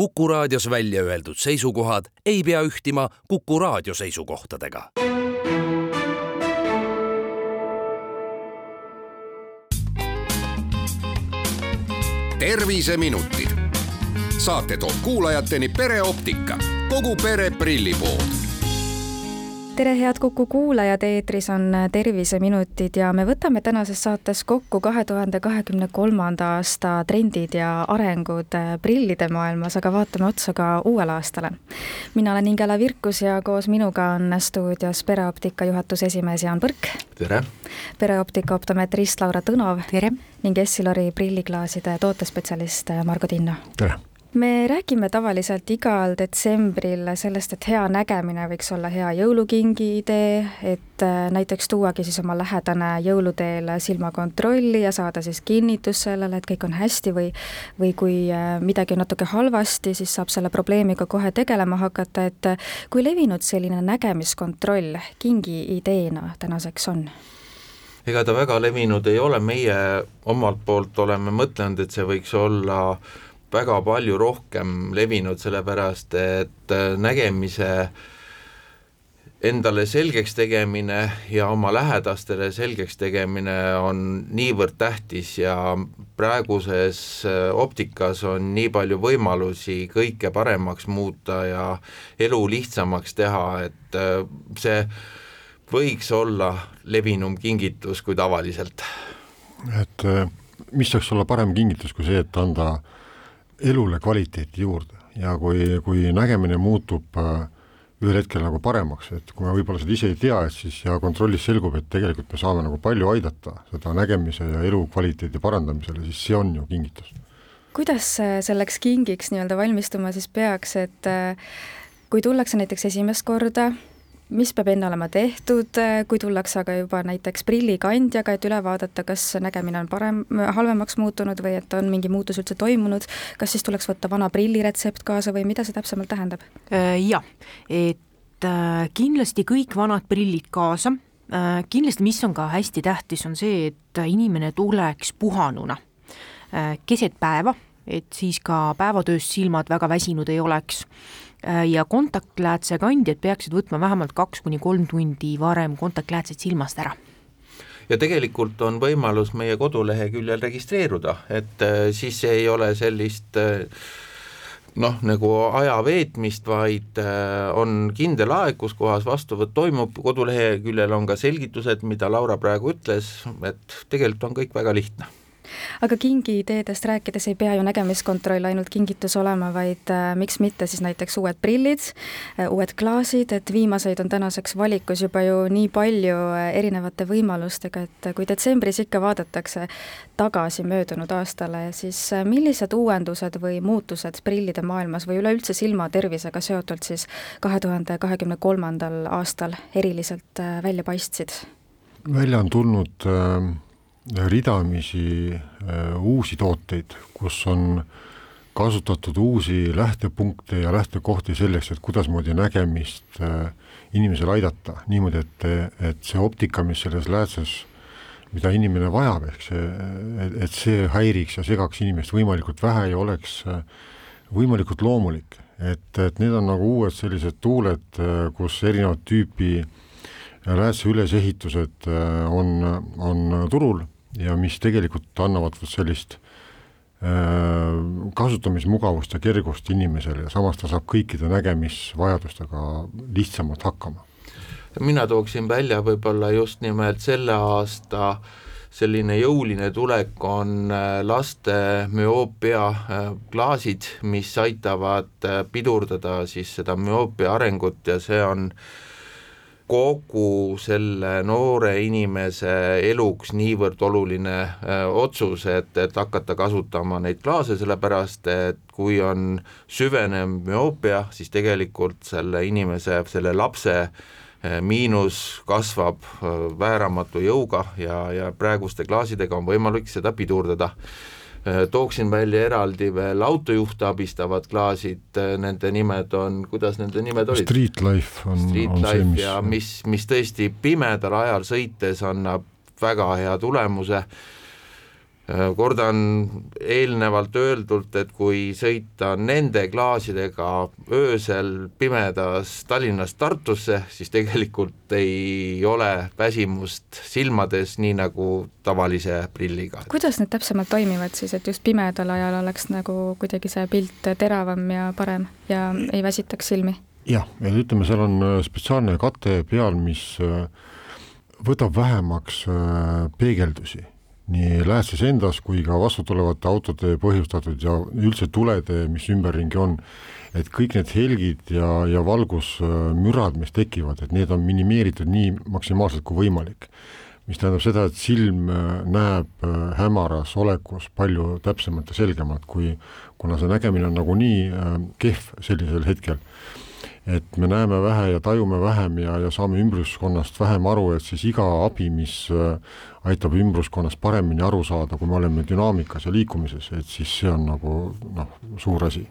Kuku raadios välja öeldud seisukohad ei pea ühtima Kuku raadio seisukohtadega. terviseminutid. saate toob kuulajateni pereoptika, kogu pere prillipood tere, head Kuku kuulajad, eetris on Terviseminutid ja me võtame tänases saates kokku kahe tuhande kahekümne kolmanda aasta trendid ja arengud prillide maailmas, aga vaatame otsa ka uuele aastale. mina olen Ingela Virkus ja koos minuga on stuudios pereoptika juhatuse esimees Jaan Põrk. tere! pereoptika optometrist Laura Tõnov. tere! ning Essilori prilliklaaside tootespetsialist Margo Tinno. tere! Me räägime tavaliselt igal detsembril sellest, et hea nägemine võiks olla hea jõulukingi idee, et äh, näiteks tuuagi siis oma lähedane jõuluteel silmakontrolli ja saada siis kinnitus sellele, et kõik on hästi või või kui äh, midagi on natuke halvasti, siis saab selle probleemiga kohe tegelema hakata, et äh, kui levinud selline nägemiskontroll kingi ideena tänaseks on? ega ta väga levinud ei ole, meie omalt poolt oleme mõtelnud, et see võiks olla väga palju rohkem levinud, sellepärast et äh, nägemise endale selgeks tegemine ja oma lähedastele selgeks tegemine on niivõrd tähtis ja praeguses äh, optikas on nii palju võimalusi kõike paremaks muuta ja elu lihtsamaks teha, et äh, see võiks olla levinum kingitus kui tavaliselt. et mis saaks olla parem kingitus kui see, et anda äh, elule kvaliteeti juurde ja kui, kui nägemine muutub äh, ühel hetkel nagu paremaks, et kui me võib-olla seda ise ei tea, et siis ja kontrollis selgub, et tegelikult me saame nagu palju aidata seda nägemise ja elukvaliteedi parandamisele, siis see on ju kingitus. kuidas selleks kingiks nii-öelda valmistuma siis peaks, et äh, kui tullakse näiteks esimest korda mis peab enne olema tehtud, kui tullakse aga juba näiteks prillikandjaga, et üle vaadata, kas nägemine on parem, halvemaks muutunud või et on mingi muutus üldse toimunud, kas siis tuleks võtta vana prilliretsept kaasa või mida see täpsemalt tähendab? Äh, jah, et äh, kindlasti kõik vanad prillid kaasa, äh, kindlasti, mis on ka hästi tähtis, on see, et inimene tuleks puhanuna keset päeva, et siis ka päevatööst silmad väga väsinud ei oleks. Äh, ja kontaktläätse kandjad peaksid võtma vähemalt kaks kuni kolm tundi varem kontaktläätsed silmast ära. Ja tegelikult on võimalus meie koduleheküljel registreeruda, et äh, siis ei ole sellist äh, noh, nagu aja veetmist, vaid on kindel aeg, kus kohas vastuvõtt toimub, koduleheküljel on ka selgitused, mida Laura praegu ütles, et tegelikult on kõik väga lihtne aga kingiideedest rääkides ei pea ju nägemiskontroll ainult kingitus olema, vaid äh, miks mitte siis näiteks uued prillid äh,, uued klaasid, et viimaseid on tänaseks valikus juba ju nii palju äh, erinevate võimalustega, et kui detsembris ikka vaadatakse tagasi möödunud aastale, siis äh, millised uuendused või muutused prillide maailmas või üleüldse silmatervisega seotult siis kahe tuhande kahekümne kolmandal aastal eriliselt äh, välja paistsid? välja on tulnud äh ridamisi äh, uusi tooteid, kus on kasutatud uusi lähtepunkte ja lähtekohti selleks, et kuidasmoodi nägemist äh, inimesel aidata, niimoodi, et, et see optika, mis selles läätses, mida inimene vajab, ehk see, et see häiriks ja segaks inimest võimalikult vähe ja oleks äh, võimalikult loomulik. et, et need on nagu uued sellised tuuled, kus erinevat tüüpi läätse ülesehitused on, on turul ja mis tegelikult annavad sellist äh, kasutamismugavust ja kergust inimesele ja samas ta saab kõikide nägemisvajadustega lihtsamalt hakkama. mina tooksin välja võib-olla just nimelt selle aasta selline jõuline tulek on äh, laste müoopia äh, klaasid, mis aitavad pidurdada siis seda müoopia arengut ja see on äh, kogu selle noore inimese eluks niivõrd oluline öö, otsus, et, et hakata kasutama neid klaase, sellepärast et kui on süvenev müoopia, siis tegelikult selle inimese, selle lapse miinus kasvab vääramatu jõuga ja, ja praeguste klaasidega on võimalik seda pidurdada. Äh, tooksin välja eraldi veel autojuhte abistavad klaasid, äh, nende nimed on, kuidas nende nimed olid? Street Life on, Street on Life see, mis ja mis, mis tõesti pimedal ajal sõites annab väga hea tulemuse Äh, kordan eelnevalt öeldult, et kui sõita nende klaasidega öösel pimedas Tallinnast Tartusse, siis tegelikult ei ole väsimust silmades, nii nagu tavalise prilliga. kuidas need täpsemalt toimivad siis, et just pimedal ajal oleks nagu kuidagi see pilt teravam ja parem ja ei väsitaks silmi? jah, et ütleme, seal on äh, spetsiaalne kate peal, mis äh, võtab vähemaks peegeldusi nii Läätses endas kui ka vastutulevate autode põhjustatud ja üldse tulede, mis ümberringi on, et kõik need helgid ja, ja valgusmürad, mis tekivad, et need on minimeeritud nii maksimaalselt kui võimalik. mis tähendab seda, et silm äh, näeb äh, hämaras olekus palju täpsemalt ja selgemalt, kui kuna see nägemine on nagunii äh, kehv sellisel hetkel et me näeme vähe ja tajume vähem ja, ja saame ümbruskonnast vähem aru, et siis iga abi, mis äh, aitab ümbruskonnast paremini aru saada, kui me oleme dünaamikas ja liikumises, et siis see on nagu noh, suur asi.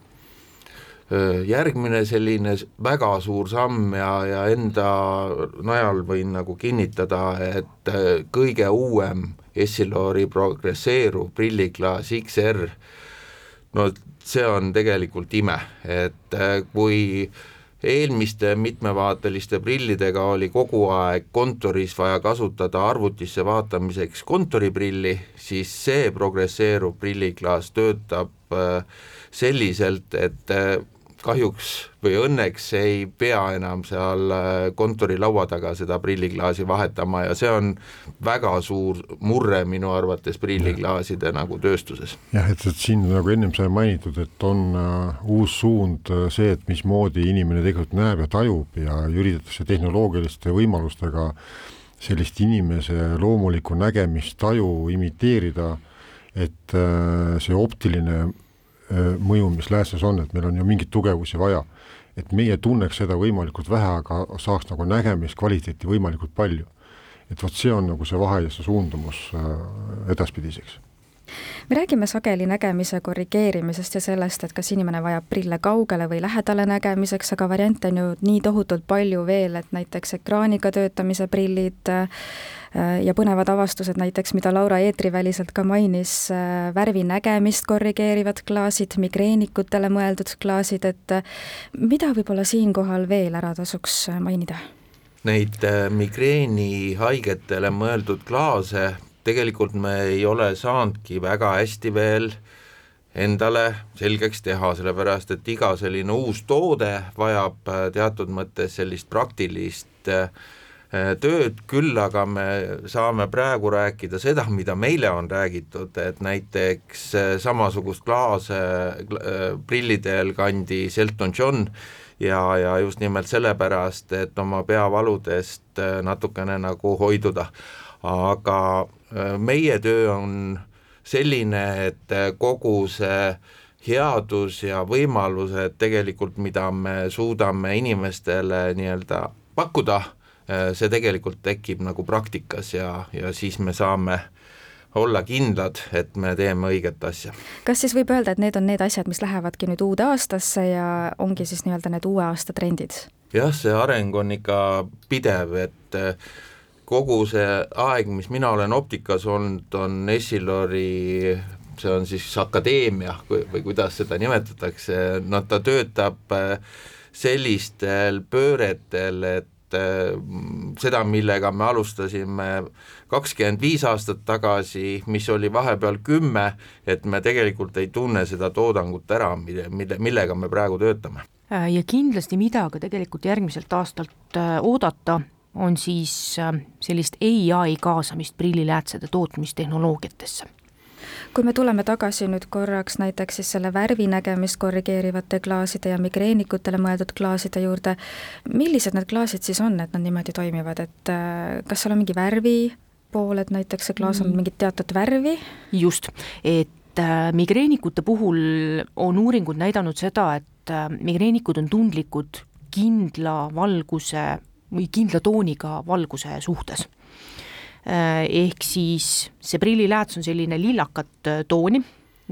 Järgmine selline väga suur samm ja, ja enda najal võin nagu kinnitada, et äh, kõige uuem Essilori progresseeruv prilliklaas XR, no see on tegelikult ime, et äh, kui äh, eelmiste mitmevaateliste prillidega oli kogu aeg kontoris vaja kasutada arvutisse vaatamiseks kontoriprilli, siis see progresseeruv prilliklaas töötab äh, selliselt, et äh, kahjuks või õnneks ei pea enam seal äh, kontorilaua taga seda prilliklaasi vahetama ja see on väga suur murre minu arvates prilliklaaside nagu tööstuses. jah, et, et siin nagu ennem sai mainitud, et on uh, uus suund uh, see, et mismoodi inimene tegelikult näeb ja tajub ja üritatakse tehnoloogiliste võimalustega sellist inimese loomulikku nägemist, taju imiteerida, et uh, see optiline Äh, mõju, mis lääses on, et meil on ju mingeid tugevusi vaja. et meie tunneks seda võimalikult vähe, aga saaks nagu nägemiskvaliteeti võimalikult palju. et vot see on nagu see vahe ja see suundumus äh, edaspidiseks me räägime sageli nägemise korrigeerimisest ja sellest, et kas inimene vajab prille kaugele või lähedale nägemiseks, aga variante on ju nii tohutult palju veel, et näiteks ekraaniga töötamise prillid äh, ja põnevad avastused näiteks, mida Laura eetriväliselt ka mainis, äh, värvinägemist korrigeerivad klaasid, migreenikutele mõeldud klaasid, et äh, mida võib-olla siinkohal veel ära tasuks mainida? Neid migreenihaigetele mõeldud klaase tegelikult me ei ole saanudki väga hästi veel endale selgeks teha, sellepärast et iga selline uus toode vajab äh, teatud mõttes sellist praktilist äh, tööd, küll aga me saame praegu rääkida seda, mida meile on räägitud, et näiteks äh, samasugust klaase prillidel kandis Elton John ja, ja just nimelt sellepärast, et oma peavaludest natukene nagu hoiduda. aga meie töö on selline, et äh, kogu see headus ja võimalused tegelikult, mida me suudame inimestele nii-öelda pakkuda, äh, see tegelikult tekib nagu praktikas ja, ja siis me saame olla kindlad, et me teeme õiget asja. kas siis võib öelda, et need on need asjad, mis lähevadki nüüd uude aastasse ja ongi siis nii-öelda need uue aasta trendid? jah, see areng on ikka pidev, et kogu see aeg, mis mina olen optikas olnud, on Essilori see on siis akadeemia või kuidas seda nimetatakse, no ta töötab äh, sellistel pööretel, et äh, seda, millega me alustasime kakskümmend viis aastat tagasi, mis oli vahepeal kümme, et me tegelikult ei tunne seda toodangut ära, mille, mille, millega me praegu töötame. Äh, ja kindlasti, mida ka tegelikult järgmiselt aastalt oodata on siis äh, sellist ai kaasamist prilliläätsede tootmistehnoloogiatesse kui me tuleme tagasi nüüd korraks näiteks siis selle värvinägemist korrigeerivate klaaside ja migreenikutele mõeldud klaaside juurde, millised need klaasid siis on, et nad niimoodi toimivad, et äh, kas seal on mingi värvi pool, et näiteks see klaas on mm. mingit teatud värvi? just, et äh, migreenikute puhul on uuringud näidanud seda, et migreennikud on tundlikud kindla valguse või kindla tooniga valguse suhtes. Äh, ehk siis see prillilääts on selline lillakat äh, tooni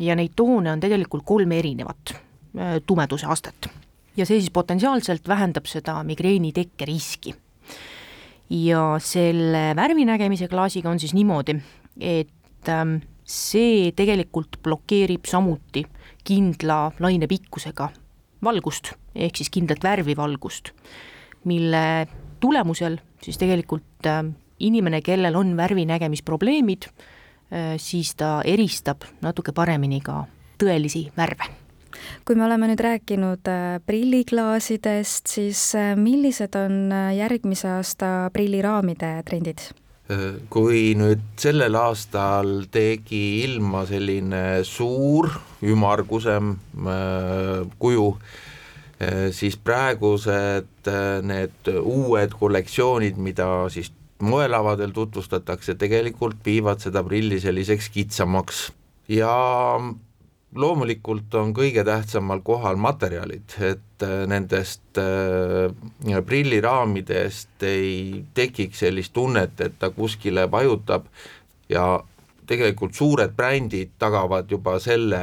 ja neid toone on tegelikult kolm erinevat äh, tumeduse astet. ja see siis potentsiaalselt vähendab seda migreeni tekkeriski. ja selle värvinägemise klaasiga on siis niimoodi, et ähm, see tegelikult blokeerib samuti kindla lainepikkusega valgust, ehk siis kindlat värvi valgust, mille tulemusel siis tegelikult äh, inimene, kellel on värvinägemisprobleemid, äh, siis ta eristab natuke paremini ka tõelisi värve kui me oleme nüüd rääkinud äh, prilliklaasidest, siis millised on järgmise aasta prilliraamide trendid? kui nüüd sellel aastal tegi ilma selline suur ümmargusem kuju, siis praegused need uued kollektsioonid, mida siis moelavadel tutvustatakse, tegelikult viivad seda prilli selliseks kitsamaks. Ja loomulikult on kõige tähtsamal kohal materjalid, et äh, nendest äh, prilliraamidest ei tekiks sellist tunnet, et ta kuskile vajutab. Ja tegelikult suured brändid tagavad juba selle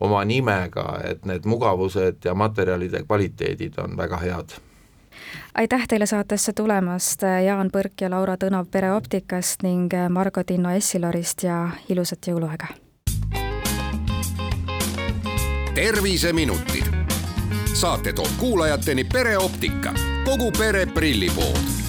oma nimega, et need mugavused ja materjalide kvaliteedid on väga head aitäh teile saatesse tulemast, Jaan Põrk ja Laura Tõnav Pereoptikast ning Margo Tinno Essilorist ja ilusat jõuluaega! terviseminutid. saate toob kuulajateni pereoptika, kogu pere prillipood